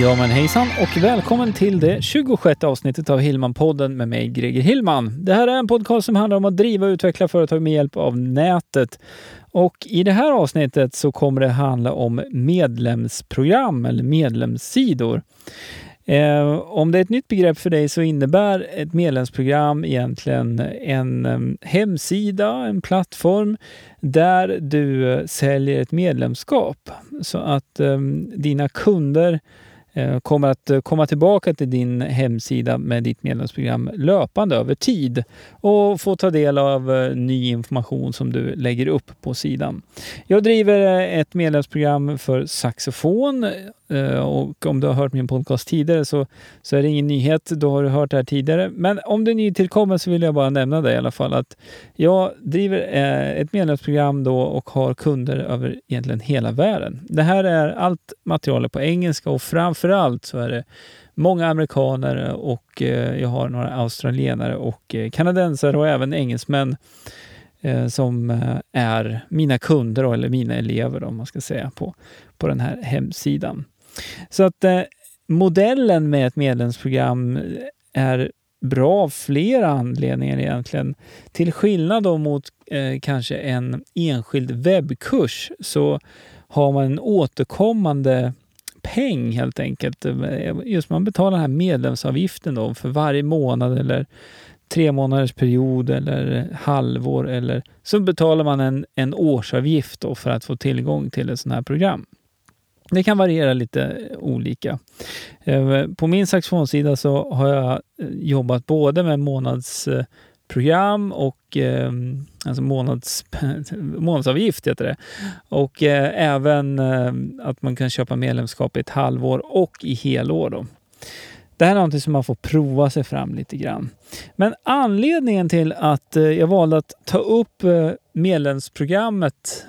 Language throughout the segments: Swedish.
Ja men hejsan och välkommen till det 26 avsnittet av Hillman-podden med mig Greger Hillman. Det här är en podcast som handlar om att driva och utveckla företag med hjälp av nätet. Och i det här avsnittet så kommer det handla om medlemsprogram eller medlemssidor. Eh, om det är ett nytt begrepp för dig så innebär ett medlemsprogram egentligen en eh, hemsida, en plattform där du eh, säljer ett medlemskap så att dina kunder Eh, kommer att eh, komma tillbaka till din hemsida med ditt medlemsprogram löpande över tid och få ta del av eh, ny information som du lägger upp på sidan. Jag driver ett medlemsprogram för saxofon och om du har hört min podcast tidigare så, så är det ingen nyhet, då har du hört det här tidigare. Men om du är nytillkommen så vill jag bara nämna det i alla fall att jag driver ett medlemsprogram då och har kunder över egentligen hela världen. Det här är allt material på engelska och framför framförallt så är det många amerikaner och eh, jag har några australienare och eh, kanadensare och även engelsmän eh, som eh, är mina kunder eller mina elever om man ska säga på, på den här hemsidan. Så att eh, modellen med ett medlemsprogram är bra av flera anledningar egentligen. Till skillnad då mot eh, kanske en enskild webbkurs så har man en återkommande peng helt enkelt. Just man betalar den här medlemsavgiften då för varje månad eller tre månaders period eller halvår eller så betalar man en, en årsavgift då för att få tillgång till ett sånt här program. Det kan variera lite olika. Eh, på min saxofonsida så har jag eh, jobbat både med månads eh, program och eh, alltså månads, månadsavgift heter det. Och eh, även eh, att man kan köpa medlemskap i ett halvår och i helår. Då. Det här är någonting som man får prova sig fram lite grann. Men anledningen till att eh, jag valde att ta upp eh, medlemsprogrammet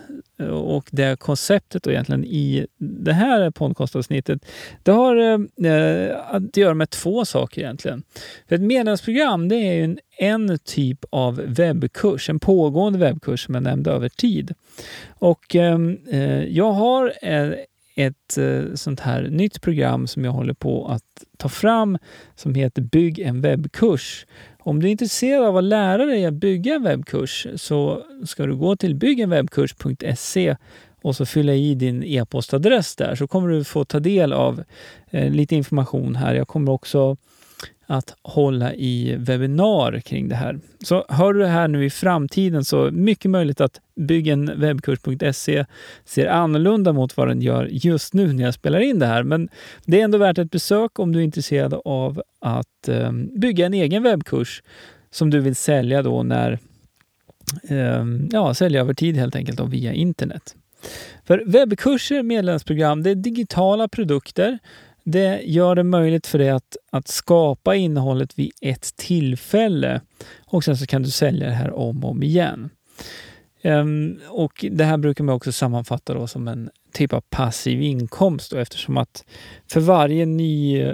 och det konceptet egentligen i det här podcastavsnittet, det har eh, att göra med två saker egentligen. För ett medlemsprogram det är en, en typ av webbkurs, en pågående webbkurs som jag nämnde över tid. Och ehm, eh, jag har eh, ett eh, sånt här nytt program som jag håller på att ta fram som heter Bygg en webbkurs. Om du är intresserad av att lära dig att bygga en webbkurs så ska du gå till byggenwebbkurs.se och så fylla i din e-postadress där så kommer du få ta del av eh, lite information här. Jag kommer också att hålla i webbinar kring det här. Så hör du det här nu i framtiden så mycket möjligt att byggenwebbkurs.se ser annorlunda mot vad den gör just nu när jag spelar in det här. Men det är ändå värt ett besök om du är intresserad av att ehm, bygga en egen webbkurs som du vill sälja då när ehm, ja, sälja över tid helt enkelt och via internet. För webbkurser, medlemsprogram, det är digitala produkter det gör det möjligt för dig att, att skapa innehållet vid ett tillfälle och sen så kan du sälja det här om och om igen. Um, och Det här brukar man också sammanfatta då som en typ av passiv inkomst då, eftersom att för varje ny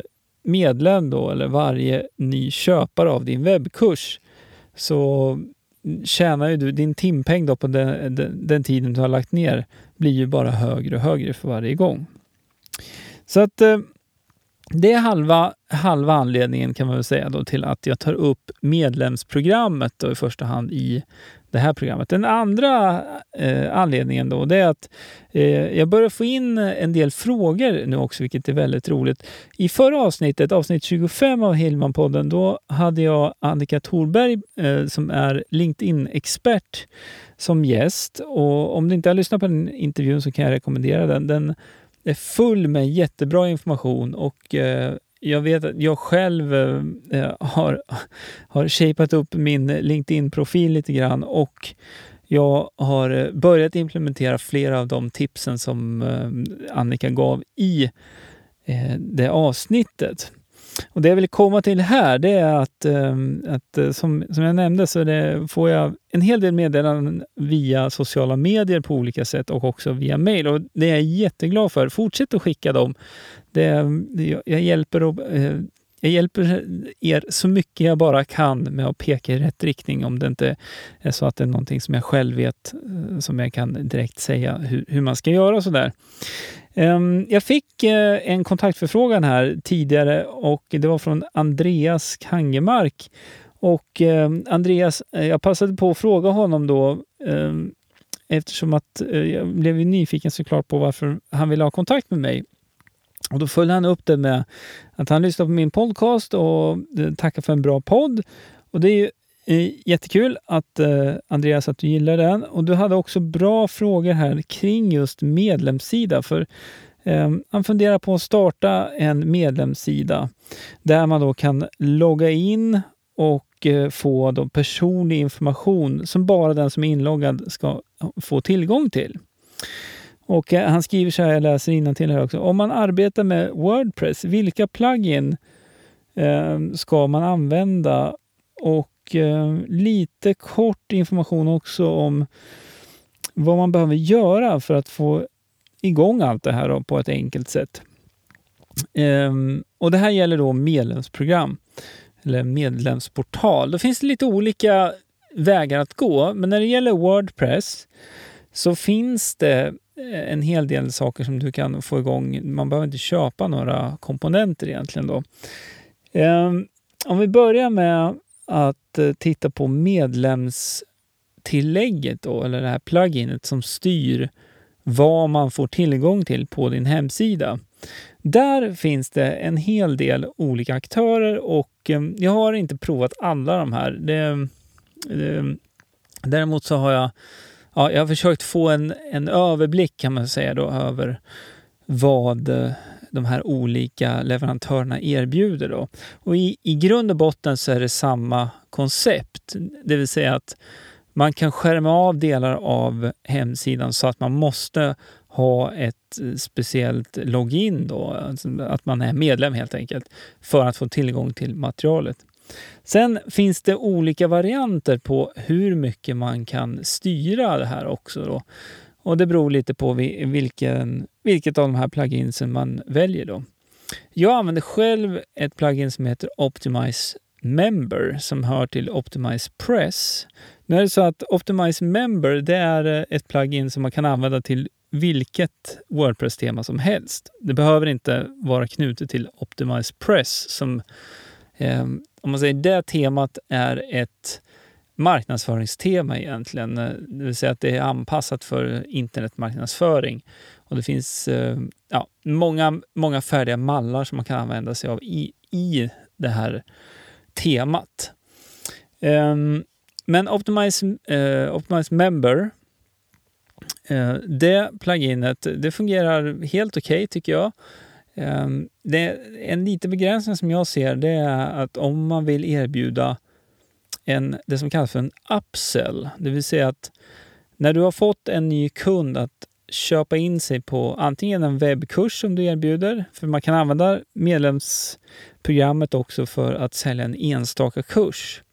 medlem då, eller varje ny köpare av din webbkurs så tjänar ju du, din timpeng då på den, den, den tiden du har lagt ner blir ju bara högre och högre för varje gång. Så att eh, det är halva, halva anledningen kan man väl säga då, till att jag tar upp medlemsprogrammet då, i första hand i det här programmet. Den andra eh, anledningen då, det är att eh, jag börjar få in en del frågor nu också, vilket är väldigt roligt. I förra avsnittet, avsnitt 25 av Hillman-podden, då hade jag Annika Thorberg eh, som är LinkedIn-expert som gäst. Och om du inte har lyssnat på den intervjun så kan jag rekommendera den. Den är full med jättebra information och eh, jag vet att jag själv eh, eh har, har shapat upp min LinkedIn-profil lite grann och jag har eh, börjat implementera flera av de tipsen som eh, Annika gav i det avsnittet. Och det jag vill komma till här det är att, ehm, att eh, som, som jag nämnde så det, får jag en hel del meddelanden via sociala medier på olika sätt och också via mail. Och det är jag jätteglad för. Fortsätt att skicka dem. Det, jag, hjälper och, eh, jag hjälper er så mycket jag bara kan med att peka i rätt riktning om det inte är så att det är någonting som jag själv vet eh, som jag kan direkt säga hur, hur man ska göra. sådär. Ehm, jag fick eh, en kontaktförfrågan här tidigare och det var från Andreas Kangemark. Och ehm, Andreas, eh, jag passade på att fråga honom då ehm, eftersom att jag blev nyfiken såklart på varför han ville ha kontakt med mig. Och då följde han upp det med att han lyssnade på min podcast och eh, tackade för en bra podd. Och det är ju eh, jättekul att eh, Andreas att du gillar den. Och du hade också bra frågor här kring just medlemssida. För ehm, han funderar på att starta en medlemssida där man då kan logga in och få då personlig information som bara den som är inloggad ska få tillgång till. Och eh, han skriver så här, jag läser till här också. Om man arbetar med Wordpress, vilka plugin eh, ska man använda? Och eh, lite kort information också om vad man behöver göra för att få igång allt det här på ett enkelt sätt. Eh, och Det här gäller då medlemsprogram eller medlemsportal. Då finns det lite olika vägar att gå, men när det gäller Wordpress så finns det Eh, en hel del saker som du kan få igång. Man behöver inte köpa några komponenter egentligen. Då. Ehm, om vi börjar med att eh, titta på medlemstillägget då, eller det här pluginet som styr vad man får tillgång till på din hemsida. Där finns det en hel del olika aktörer och ehm, jag har inte provat alla de här. Det, det, däremot så har jag ja, jag har försökt få en, en överblick kan man säga då över vad eh, de här olika leverantörerna erbjuder. Då. Och i, I grund och botten så är det samma koncept, det vill säga att man kan skärma av delar av hemsidan så att man måste ha ett eh, speciellt login, då, alltså att man är medlem helt enkelt, för att få tillgång till materialet. Sen finns det olika varianter på hur mycket man kan styra det här också. Då. Och det beror lite på vilken, vilket av de här pluginsen man väljer. Då. Jag använder själv ett plugin som heter Optimize Member som hör till Optimize Press. Nu är det så att Optimize Member det är ett plugin som man kan använda till vilket Wordpress-tema som helst. Det behöver inte vara knutet till Optimize Press som Ehm, om man säger det temat är ett marknadsföringstema egentligen. Eh, det vill säga att det är anpassat för internetmarknadsföring. Och det finns eh, ja, många, många färdiga mallar som man kan använda sig av i, i det här temat. Ehm, men Optimize, eh, Optimize Member, eh, det pluginet, det fungerar helt okej okay, tycker jag. Ehm, det, en liten begränsning som jag ser det är att om man vill erbjuda en, det som kallas för en upsell, det vill säga att när du har fått en ny kund att köpa in sig på antingen en webbkurs som du erbjuder, för man kan använda medlemsprogrammet också för att sälja en enstaka kurs.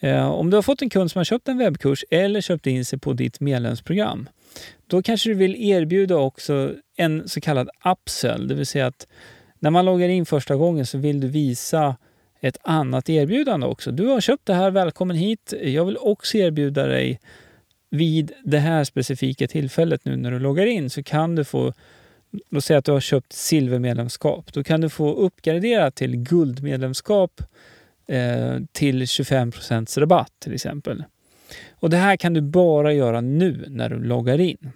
Eh, om du har fått en kund som har köpt en webbkurs eller köpt in sig på ditt medlemsprogram, då kanske du vill erbjuda också en så kallad upsell, det vill säga att när man loggar in första gången så vill du visa ett annat erbjudande också. Du har köpt det här, välkommen hit. Jag vill också erbjuda dig vid det här specifika tillfället nu när du loggar in så kan du få, låt säga att du har köpt silvermedlemskap, då kan du få uppgradera till guldmedlemskap eh, till 25% rabatt till exempel. Och det här kan du bara göra nu när du loggar in.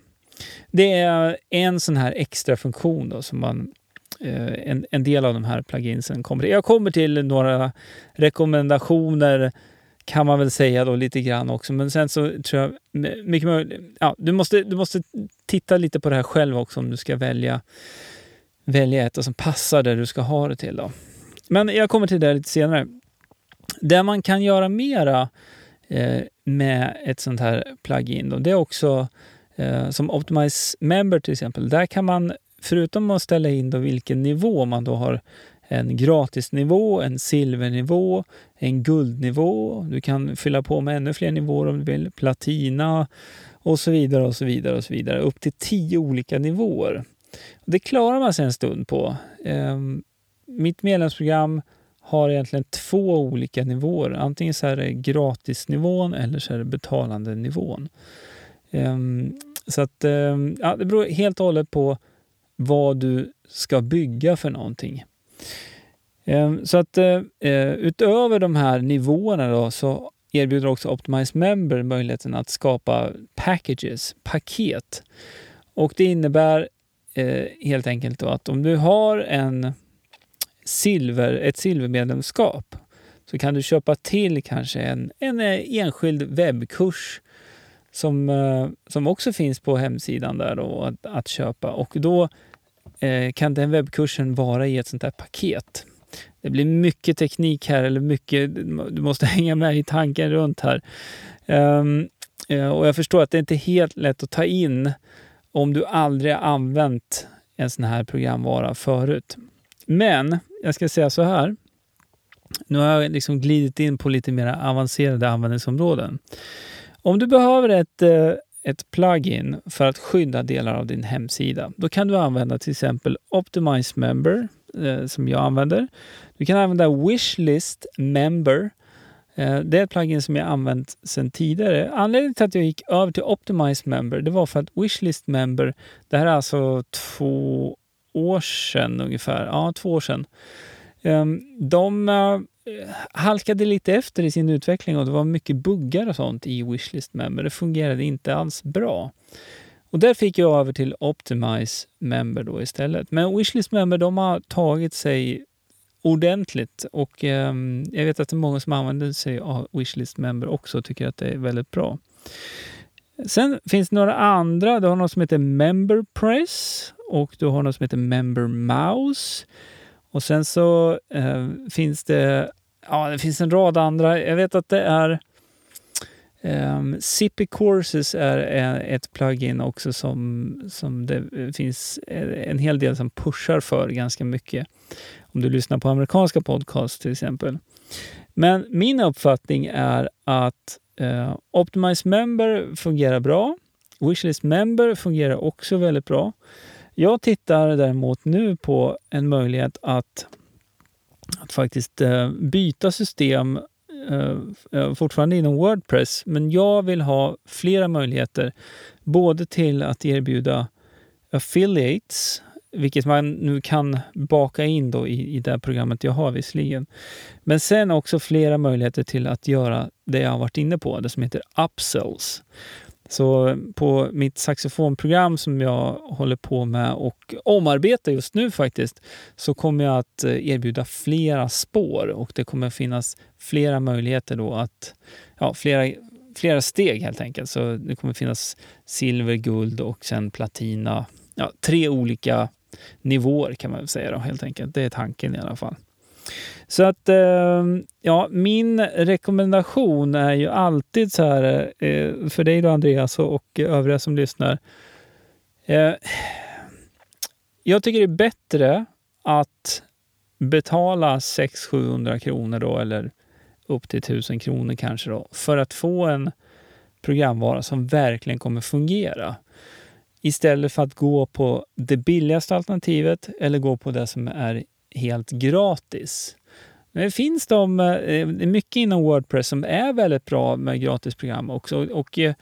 Det är en sån här extra funktion då som man eh, en, en del av de här pluginsen kommer till. Jag kommer till några rekommendationer kan man väl säga då lite grann också. Men sen så tror jag mycket möjligt, ja, du, måste, du måste titta lite på det här själv också om du ska välja, välja ett som passar det du ska ha det till. Då. Men jag kommer till det lite senare. Det man kan göra mera eh, med ett sånt här plugin, då, det är också eh, som Optimize Member till exempel. Där kan man, förutom att ställa in då vilken nivå man då har en gratisnivå, en silvernivå, en guldnivå. Du kan fylla på med ännu fler nivåer om du vill. Platina och så vidare och så vidare och så vidare. Upp till tio olika nivåer. Det klarar man sig en stund på. Eh, mitt medlemsprogram har egentligen två olika nivåer. Antingen så är det gratisnivån eller så är det betalande nivån. Ehm, så att um, ja, det beror helt och hållet på vad du ska bygga för någonting. Um, så att uh, utöver de här nivåerna då, så erbjuder också Optimize Member möjligheten att skapa packages, paket. Och det innebär eh, helt enkelt då att om du har en silver, ett silvermedlemskap så kan du köpa till kanske en, en eh, enskild webbkurs som, eh, som också finns på hemsidan där då, att, att köpa. Och då eh, kan den webbkursen vara i ett sånt här paket. Det blir mycket teknik här, eller mycket, du måste hänga med i tanken runt här. Um, och jag förstår att det inte är helt lätt att ta in om du aldrig har använt en sån här programvara förut. Men jag ska säga så här. Nu har jag liksom glidit in på lite mer avancerade användningsområden. Om du behöver ett, eh, ett plugin för att skydda delar av din hemsida. Då kan du använda till exempel Optimize Member eh, som jag använder. Du kan använda Wishlist Member. Eh, det är ett plugin som jag använt sedan tidigare. Anledningen till att jag gick över till Optimize Member det var för att Wishlist Member, det här är alltså två år sedan ungefär. Ja, två år sedan. Ehm, de eh, halkade lite efter i sin utveckling och det var mycket buggar och sånt i Wishlist Member. Det fungerade inte alls bra. Och där fick jag över till Optimize Member då istället. Men Wishlist Member de har tagit sig ordentligt och eh, jag vet att det är många som använder sig av Wishlist Member också och tycker att det är väldigt bra. Sen finns det några andra. Du har något som heter Member Press och du har något som heter MemberMouse. Och sen så eh, finns det, ja, det finns en rad andra. Jag vet att det är Um, Zippy Courses är eh, ett plugin också som, som det eh, finns eh, en hel del som pushar för ganska mycket. Om du lyssnar på amerikanska podcasts till exempel. Men min uppfattning är att uh, Optimize Member fungerar bra. Wishlist Member fungerar också väldigt bra. Jag tittar däremot nu på en möjlighet att, att faktiskt eh, byta system eh, eh, fortfarande inom Wordpress, men jag vill ha flera möjligheter. Både till att erbjuda affiliates, vilket man nu kan baka in då i, i det programmet jag har visserligen. Men sen också flera möjligheter till att göra det jag har varit inne på, det som heter upsells. Så på mitt saxofonprogram som jag håller på med och omarbetar just nu faktiskt, så kommer jag att eh, erbjuda flera spår och det kommer finnas flera möjligheter då att, ja, flera, flera steg helt enkelt. Så det kommer finnas silver, guld och sen platina. Ja, tre olika nivåer kan man säga då helt enkelt. Det är tanken i alla fall. Så att, eh, ja, min rekommendation är ju alltid så här, eh, för dig då Andreas och övriga som lyssnar. Eh, jag tycker det är bättre att betala 600-700 kronor då, eller upp till 1000 kronor kanske då, för att få en programvara som verkligen kommer fungera. Istället för att gå på det billigaste alternativet eller gå på det som är helt gratis. Det finns de, eh, mycket inom Wordpress som är väldigt bra med gratisprogram också. Och, eh,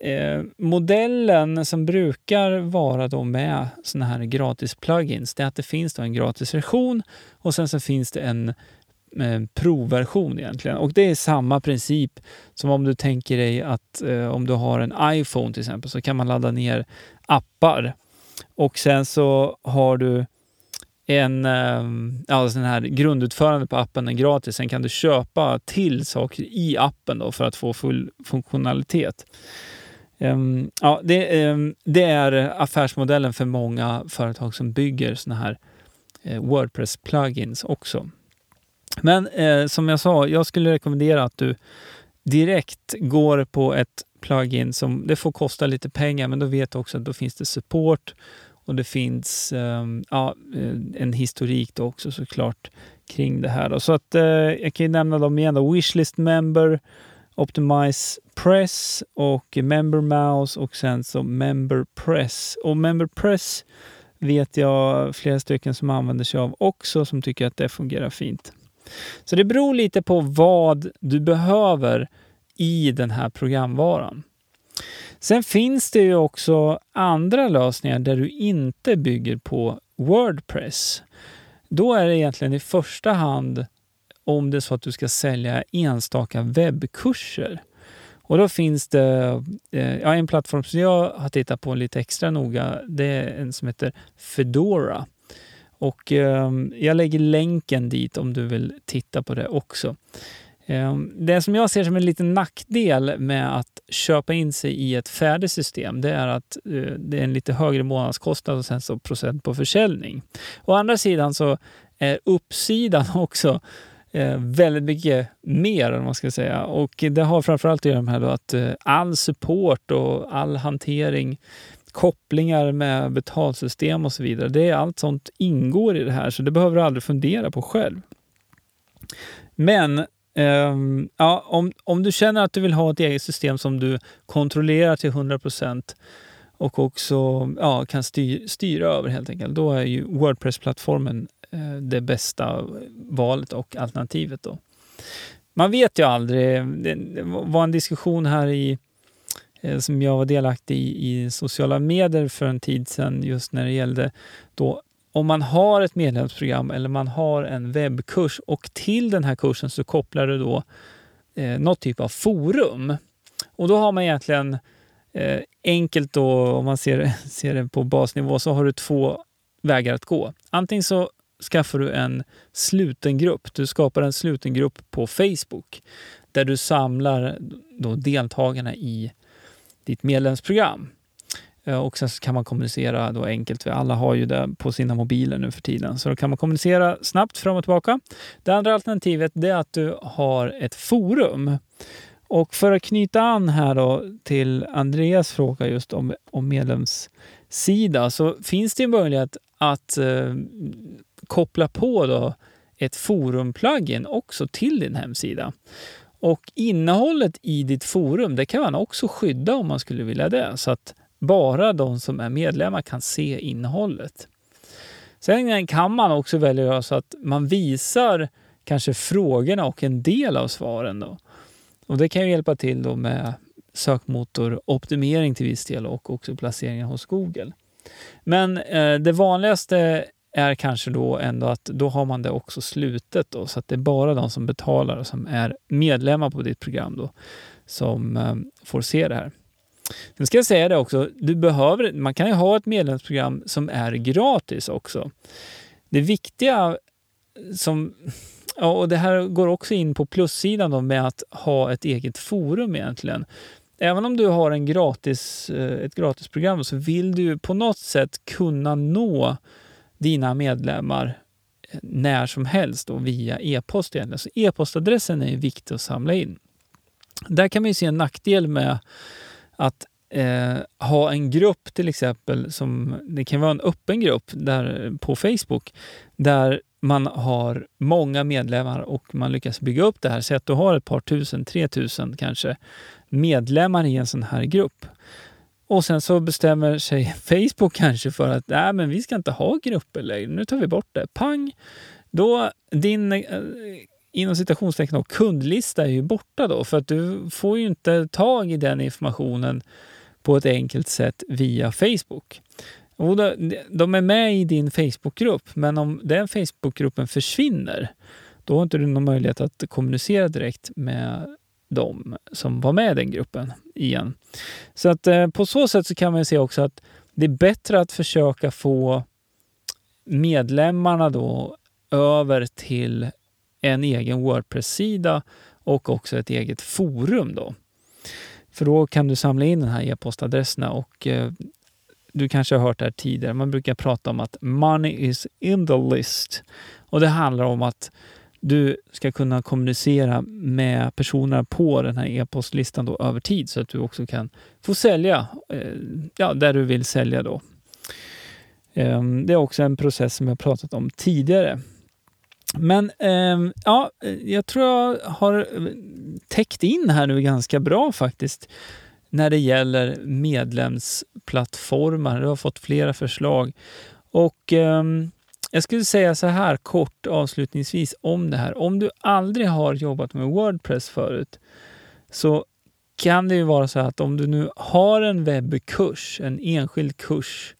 eh, modellen som brukar vara då med såna här gratis plugins, det är att det finns då en gratisversion och sen så finns det en eh, provversion egentligen. Och det är samma princip som om du tänker dig att eh, om du har en iPhone till exempel så kan man ladda ner appar och sen så har du en, ehm, alltså den här grundutförande på appen är gratis. Sen kan du köpa till saker i appen då för att få full funktionalitet. Um, ja, det, um, det, är affärsmodellen för många företag som bygger såna här eh, Wordpress-plugins också. Men eh, som jag sa, jag skulle rekommendera att du direkt går på ett plugin som det får kosta lite pengar, men då vet du också att då finns det support och det finns um, ja, eh, en historik då också såklart kring det här. Då. Så att uh, jag kan ju nämna dem igen då. Wishlist Member, Optimize Press och Member Mouse och sen så Member Press. Och Member Press vet jag flera stycken som använder sig av också som tycker att det fungerar fint. Så det beror lite på vad du behöver i den här programvaran. Sen finns det ju också andra lösningar där du inte bygger på Wordpress. Då är det egentligen i första hand om det är så att du ska sälja enstaka webbkurser. Och då finns det eh, ja, en plattform som jag har tittat på lite extra noga. Det är en som heter Fedora. Och eh, jag lägger länken dit om du vill titta på det också. Ehm, det som jag ser som en liten nackdel med att köpa in sig i ett färdigt system, det är att eh, det är en lite högre månadskostnad och sen så procent på försäljning. Å andra sidan så är uppsidan också eh, väldigt mycket mer, om man ska säga. Och det har framförallt att göra med att eh, all support och all hantering, kopplingar med betalsystem och så vidare, det är allt sånt ingår i det här, så det behöver du aldrig fundera på själv. Men Um, ja, om, om du känner att du vill ha ett eget system som du kontrollerar till 100% och också ja, kan styr, styra över helt enkelt, då är ju Wordpress-plattformen Eh, det bästa valet och alternativet. Då. Man vet ju aldrig. Det var en diskussion här i eh, som jag var delaktig i, i sociala medier för en tid sedan just när det gällde då om man har ett medlemsprogram eller man har en webbkurs och till den här kursen så kopplar du då eh, något typ av forum. Och då har man egentligen eh, enkelt då, om man ser, ser det på basnivå, så har du två vägar att gå. Antingen så skaffar du en sluten grupp. Du skapar en sluten grupp på Facebook där du samlar då deltagarna i ditt medlemsprogram. Eh, och sen kan man kommunicera då enkelt, för alla har ju det på sina mobiler nu för tiden. Så då kan man kommunicera snabbt fram och tillbaka. Det andra alternativet är att du har ett forum. Och för att knyta an här då till Andreas fråga just om, om medlemssida så finns det en möjlighet att eh, koppla på då ett forum-plugin också till din hemsida. Och innehållet i ditt forum, det kan man också skydda om man skulle vilja det, så att bara de som är medlemmar kan se innehållet. Sen kan man också välja att göra så att man visar kanske frågorna och en del av svaren. Då. Och Det kan ju hjälpa till då med sökmotoroptimering till viss del och också placeringen hos Google. Men eh, det vanligaste är kanske då ändå att då har man det också slutet då, så att det är bara de som betalar och som är medlemmar på ditt program då som eh, får se det här. Sen ska jag säga det också, du behöver, man kan ju ha ett medlemsprogram som är gratis också. Det viktiga som Ja, och det här går också in på plussidan då med att ha ett eget forum egentligen. Även om du har en gratis, eh, ett gratisprogram så vill du på något sätt kunna nå dina medlemmar eh, när som helst och via e-post. Så e-postadressen är viktig att samla in. Där kan man se en nackdel med att eh, ha en grupp till exempel, som, det kan vara en öppen grupp där, på Facebook, där man har många medlemmar och man lyckas bygga upp det här. Säg att du har ett par tusen, tre tusen kanske medlemmar i en sån här grupp. Och sen så bestämmer sig Facebook kanske för att Nej, men vi ska inte ha grupper längre, nu tar vi bort det. Pang! Då, din eh, inom citationstecken kundlista är ju borta då för att du får ju inte tag i den informationen på ett enkelt sätt via Facebook. Och då, de är med i din Facebookgrupp, men om den Facebookgruppen försvinner, då har inte du någon möjlighet att kommunicera direkt med de som var med i den gruppen igen. Så att eh, på så sätt så kan man se också att det är bättre att försöka få medlemmarna då över till en egen Wordpress-sida och också ett eget forum då. För då kan du samla in de här e-postadresserna och eh, du kanske har hört det här tidigare. Man brukar prata om att money is in the list. Och det handlar om att du ska kunna kommunicera med personerna på den här e-postlistan då över tid så att du också kan få sälja eh, ja, där du vill sälja då. Ehm, det är också en process som jag pratat om tidigare. Men eh, ja, jag tror jag har eh, täckt in här nu ganska bra faktiskt när det gäller medlemsplattformar. Jag har fått flera förslag. Och eh, jag skulle säga så här kort avslutningsvis om det här. Om du aldrig har jobbat med Wordpress förut så kan det ju vara så att om du nu har en webbkurs, en enskild kurs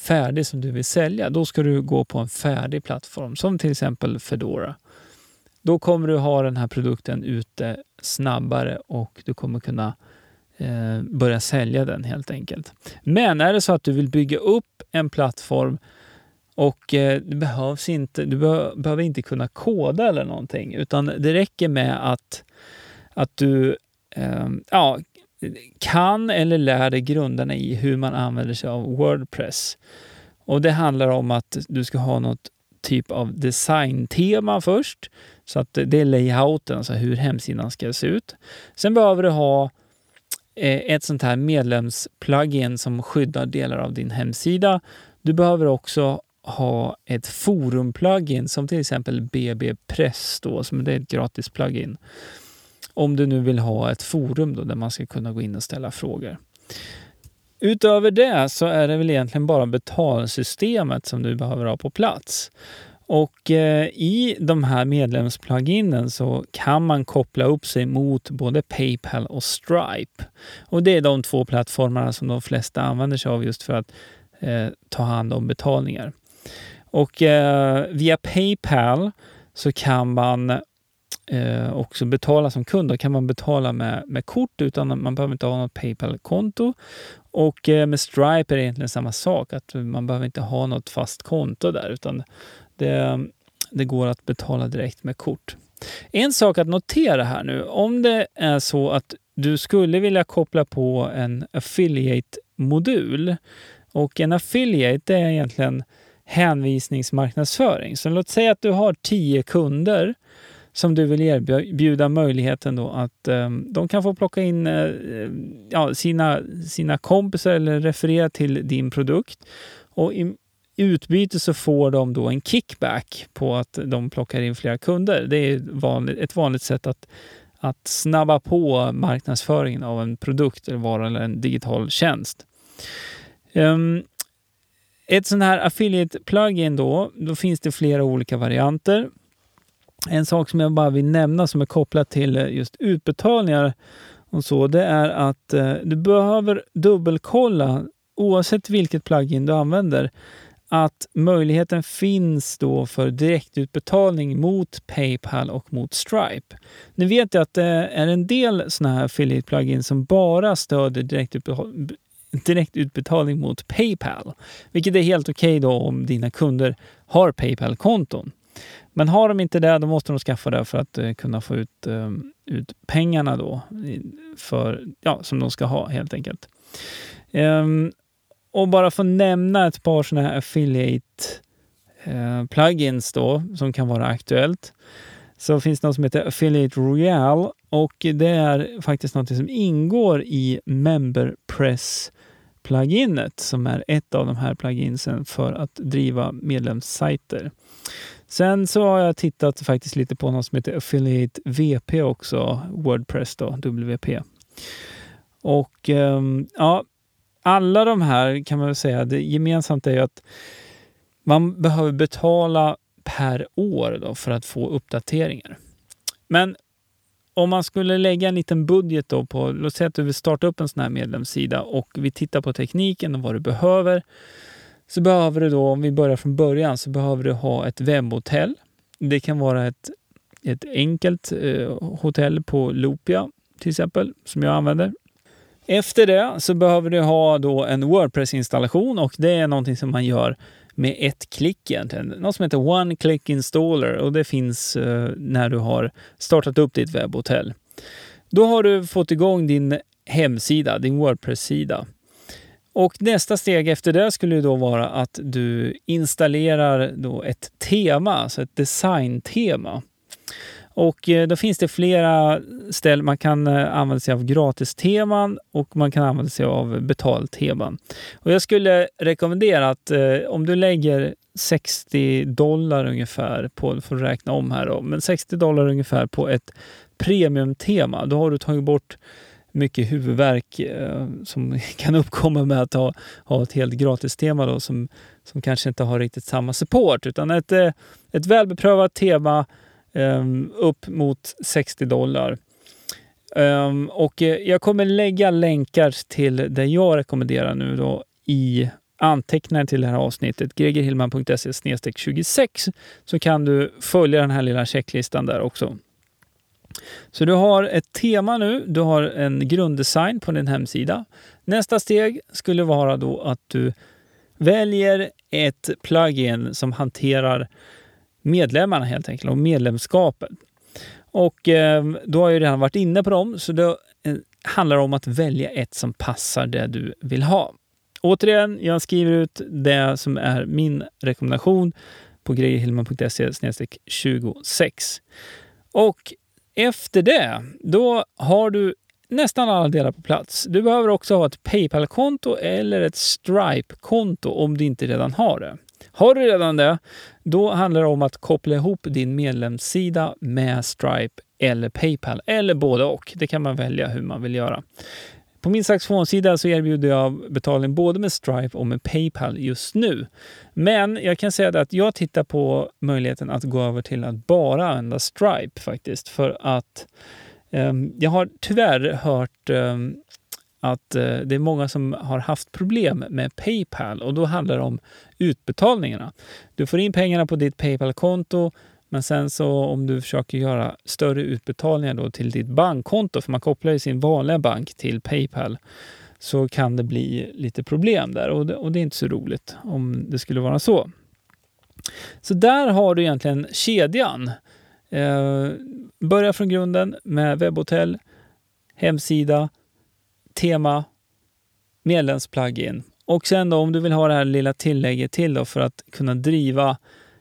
färdig som du vill sälja, då ska du gå på en färdig plattform som till exempel Fedora. Då kommer du ha den här produkten ute snabbare och du kommer kunna eh, börja sälja den helt enkelt. Men är det så att du vill bygga upp en plattform och eh, det behövs inte, du be behöver inte kunna koda eller någonting utan det räcker med att, att du eh, ja, kan eller lär dig grunderna i hur man använder sig av Wordpress. Och Det handlar om att du ska ha något typ av designtema först. Så att det är layouten, alltså hur hemsidan ska se ut. Sen behöver du ha eh, ett sånt här medlemsplugin som skyddar delar av din hemsida. Du behöver också ha ett forumplugin som till exempel BB Press då, som är ett gratis plugin. Om du nu vill ha ett forum då, där man ska kunna gå in och ställa frågor. Utöver det så är det väl egentligen bara betalsystemet som du behöver ha på plats. Och eh, i de här medlemspluginen så kan man koppla upp sig mot både Paypal och Stripe. Och det är de två plattformarna som de flesta använder sig av just för att eh, ta hand om betalningar. Och eh, via Paypal så kan man eh, också betala som kund. Då kan man betala med, med kort utan man behöver inte ha något Paypal-konto. Och eh, med Stripe är det egentligen samma sak, att man behöver inte ha något fast konto där utan det, det går att betala direkt med kort. En sak att notera här nu, om det är så att du skulle vilja koppla på en affiliate-modul och en affiliate är egentligen hänvisningsmarknadsföring. Så låt säga att du har 10 kunder som du vill erbjuda möjligheten då att eh, de kan få plocka in eh, ja, sina, sina kompisar eller referera till din produkt. Och i utbyte så får de då en kickback på att de plockar in flera kunder. Det är vanligt, ett vanligt sätt att, att snabba på marknadsföringen av en produkt eller vara eller en digital tjänst. Um, ett sånt här affiliate-plugin då, då finns det flera olika varianter. En sak som jag bara vill nämna som är kopplat till eh, just utbetalningar och så, det är att eh, du behöver dubbelkolla oavsett vilket plugin du använder att möjligheten finns då för direktutbetalning mot Paypal och mot Stripe. Ni vet ju att det är en del sådana här affiliate-plugins som bara stöder direktutbetalning direktutbetalning mot Paypal, vilket är helt okej okay då om dina kunder har Paypal-konton. Men har de inte det, då måste de skaffa det för att eh, kunna få ut, eh, ut pengarna då för, ja, som de ska ha helt enkelt. Um, och bara för att nämna ett par sådana här affiliate-plugins eh, då som kan vara aktuellt så finns det något som heter Affiliate Royale och det är faktiskt något som ingår i MemberPress pluginet som är ett av de här pluginsen för att driva medlemssajter. Sen så har jag tittat faktiskt lite på något som heter Affiliate VP också, Wordpress då, WP. Och ehm, ja, alla de här kan man väl säga, det gemensamt är ju att man behöver betala per år då för att få uppdateringar. Men om man skulle lägga en liten budget då på, låt säga att du vill starta upp en sån här medlemssida och vi tittar på tekniken och vad du behöver. Så behöver du då, om vi börjar från början, så behöver du ha ett webbhotell. Det kan vara ett, ett enkelt eh, hotell på Loopia till exempel, som jag använder. Efter det så behöver du ha då en Wordpress-installation och det är någonting som man gör med ett klick egentligen. Något som heter One Click Installer och det finns eh, när du har startat upp ditt webbhotell. Då har du fått igång din hemsida, din Wordpress-sida. Och nästa steg efter det skulle då vara att du installerar då ett tema, alltså ett designtema. Och eh, då finns det flera ställen man kan eh, använda sig av gratisteman och man kan använda sig av betalteman. Och jag skulle rekommendera att eh, om du lägger 60 dollar ungefär på, får räkna om här då, men 60 dollar ungefär på ett premiumtema, då har du tagit bort mycket huvudvärk eh, som kan uppkomma med att ha, ha ett helt gratistema då, som, som kanske inte har riktigt samma support. Utan ett, eh, ett välbeprövat tema eh, upp mot 60 dollar. Um, och eh, jag kommer lägga länkar till det jag rekommenderar nu då i anteckningar till det här avsnittet, gregerhillman.se 26, så kan du följa den här lilla checklistan där också. Så du har ett tema nu, du har en grunddesign på din hemsida. Nästa steg skulle vara då att du väljer ett plugin som hanterar medlemmarna helt enkelt och medlemskapet. Och eh, då har jag redan varit inne på dem, så eh, det handlar om att välja ett som passar det du vill ha. Återigen, jag skriver ut det som är min rekommendation på grejerhillman.se 26. Och efter det, då har du nästan alla delar på plats. Du behöver också ha ett Paypal-konto eller ett Stripe-konto om du inte redan har det. Har du redan det, då handlar det om att koppla ihop din medlemssida med Stripe eller Paypal, eller både och. Det kan man välja hur man vill göra. På min saxofonsida så erbjuder jag betalning både med Stripe och med Paypal just nu. Men jag kan säga att jag tittar på möjligheten att gå över till att bara använda Stripe faktiskt. För att eh, jag har tyvärr hört eh, att eh, det är många som har haft problem med Paypal och då handlar det om utbetalningarna. Du får in pengarna på ditt Paypal-konto men sen så om du försöker göra större utbetalningar då till ditt bankkonto, för man kopplar ju sin vanliga bank till Paypal, så kan det bli lite problem där och det, och det är inte så roligt om det skulle vara så. Så där har du egentligen kedjan. Eh, börja från grunden med webbhotell, hemsida, tema, medlemsplugin. Och sen då om du vill ha det här lilla tillägget till då för att kunna driva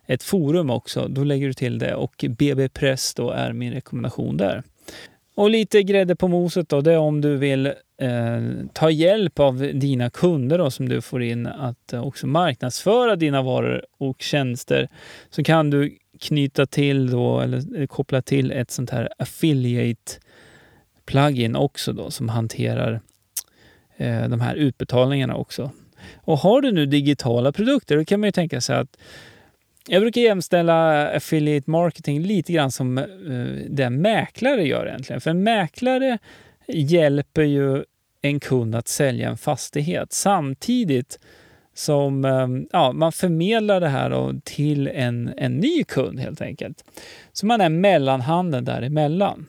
ett forum också, då lägger du till det och BB Press då är min rekommendation där. Och lite grädde på moset då, det är om du vill eh, ta hjälp av dina kunder då, som du får in att eh, också marknadsföra dina varor och tjänster så kan du knyta till då eller eh, koppla till ett sånt här affiliate plugin också då som hanterar eh, de här utbetalningarna också. Och har du nu digitala produkter då kan man ju tänka sig att jag brukar jämställa affiliate marketing lite grann som uh, det mäklare gör egentligen. För en mäklare hjälper ju en kund att sälja en fastighet samtidigt som ehm, ja, man förmedlar det här till en, en ny kund helt enkelt. Så man är mellanhanden däremellan.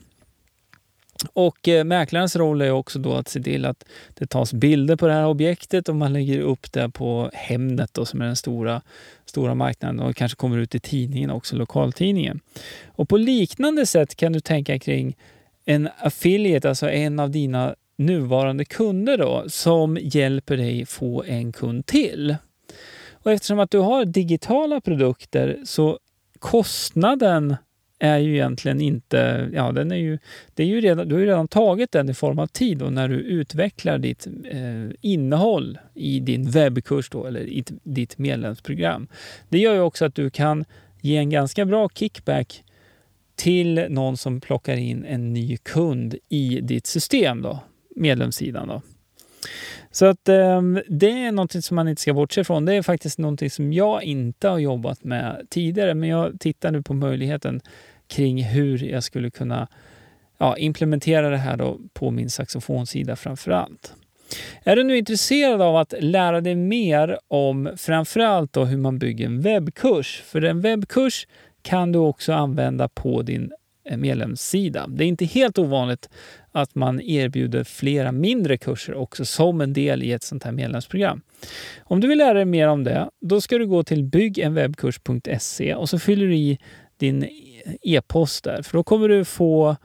Och eh, mäklarens roll är också då att se till att det tas bilder på det här objektet och man lägger upp det på Hemnet då, som är den stora, stora marknaden och kanske kommer ut i tidningen också, lokaltidningen. Och på liknande sätt kan du tänka kring en affiliate, alltså en av dina nuvarande kunder då, som hjälper dig få en kund till. Och eftersom att du har digitala produkter så kostnaden är ju egentligen inte... Ja, den är ju, det är ju redan, du har ju redan tagit den i form av tid och när du utvecklar ditt eh, innehåll i din webbkurs då, eller i ditt medlemsprogram. Det gör ju också att du kan ge en ganska bra kickback till någon som plockar in en ny kund i ditt system, då, medlemssidan. Då. Så att eh, det är något som man inte ska bortse ifrån. Det är faktiskt något som jag inte har jobbat med tidigare, men jag tittar nu på möjligheten kring hur jag skulle kunna ja, implementera det här då på min saxofonsida framför allt. Är du nu intresserad av att lära dig mer om framförallt då hur man bygger en webbkurs? För en webbkurs kan du också använda på din Eh, medlemssida. Det är inte helt ovanligt att man erbjuder flera mindre kurser också som en del i ett sånt här medlemsprogram. Om du vill lära dig mer om det, då ska du gå till byggenwebbkurs.se och så fyller du i din e-post där, för då kommer du få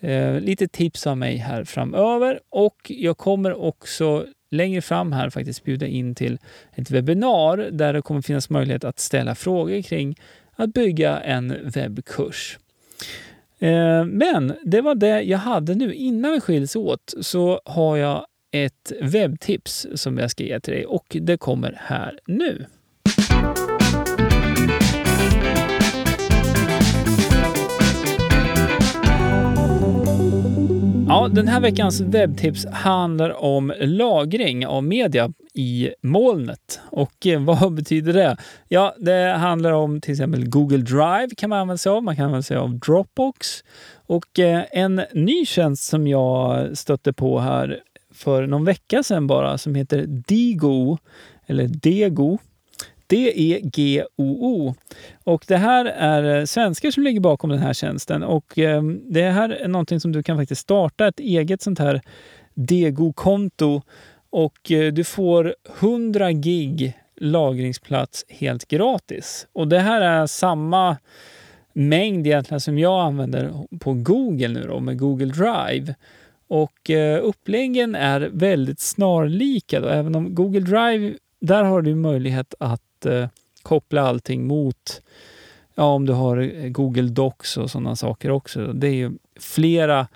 eh, lite tips av mig här framöver och jag kommer också längre fram här faktiskt bjuda in till ett webbinar där det kommer finnas möjlighet att ställa frågor kring att bygga en webbkurs. Eh, men det var det jag hade nu. Innan vi skiljs åt så har jag ett webbtips som jag ska ge till dig och det kommer här nu. Ja, den här veckans webbtips handlar om lagring av media i molnet. Och eh, vad betyder det? Ja, det handlar om till exempel Google Drive kan man använda sig av. Man kan använda sig av Dropbox. Och eh, en ny tjänst som jag stötte på här för någon vecka sedan bara som heter Digo, eller Dego. D-E-G-O-O. Och det här är eh, svenskar som ligger bakom den här tjänsten och eh, det här är någonting som du kan faktiskt starta ett eget sånt här Dego-konto och eh, du får 100 gig lagringsplats helt gratis. Och det här är samma mängd egentligen som jag använder på Google nu då, med Google Drive. Och eh, uppläggen är väldigt snarlika då, även om Google Drive, där har du möjlighet att eh, koppla allting mot, ja om du har eh, Google Docs och sådana saker också. Det är ju flera,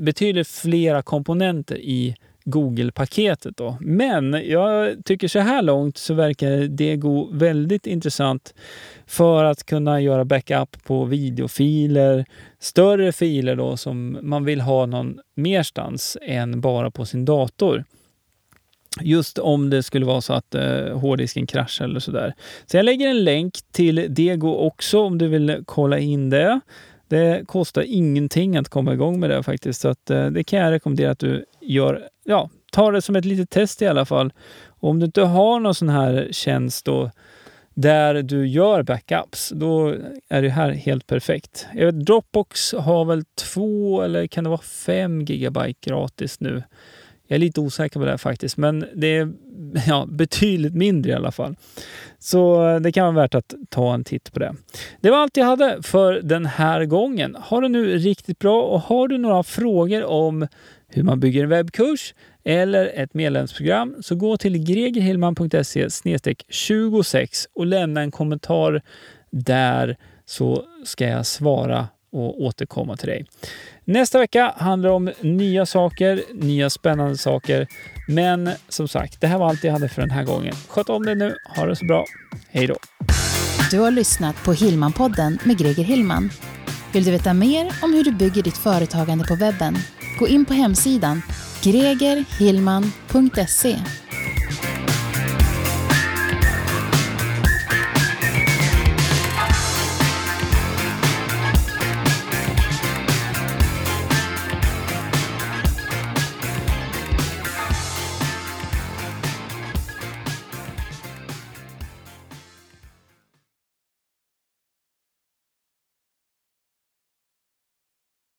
betydligt flera komponenter i Google-paketet. Då. Men jag tycker så här långt så verkar det gå väldigt intressant för att kunna göra backup på videofiler, större filer då som man vill ha någon merstans än bara på sin dator. Just om det skulle vara så att eh, hårddisken kraschar eller sådär. Så jag lägger en länk till Dego också om du vill kolla in det. Det kostar ingenting att komma igång med det faktiskt, så att, eh, det kan jag rekommendera att du gör. Ja, ta det som ett litet test i alla fall. Och om du inte har någon sån här tjänst då, där du gör backups, då är det här helt perfekt. Jag vet, Dropbox har väl två eller kan det vara fem gigabyte gratis nu? Jag är lite osäker på det faktiskt, men det är ja, betydligt mindre i alla fall. Så eh, det kan vara värt att ta en titt på det. Det var allt jag hade för den här gången. Ha det nu riktigt bra och har du några frågor om hur man bygger en webbkurs eller ett medlemsprogram så gå till gregerhillman.se 26 och lämna en kommentar där så ska jag svara och återkomma till dig. Nästa vecka handlar om nya saker, nya spännande saker. Men som sagt, det här var allt jag hade för den här gången. Sköt om dig nu, ha det så bra. Hej då! Du har lyssnat på Hillman-podden med Greger Hillman. Vill du veta mer om hur du bygger ditt företagande på webben? Gå in på hemsidan gregerhillman.se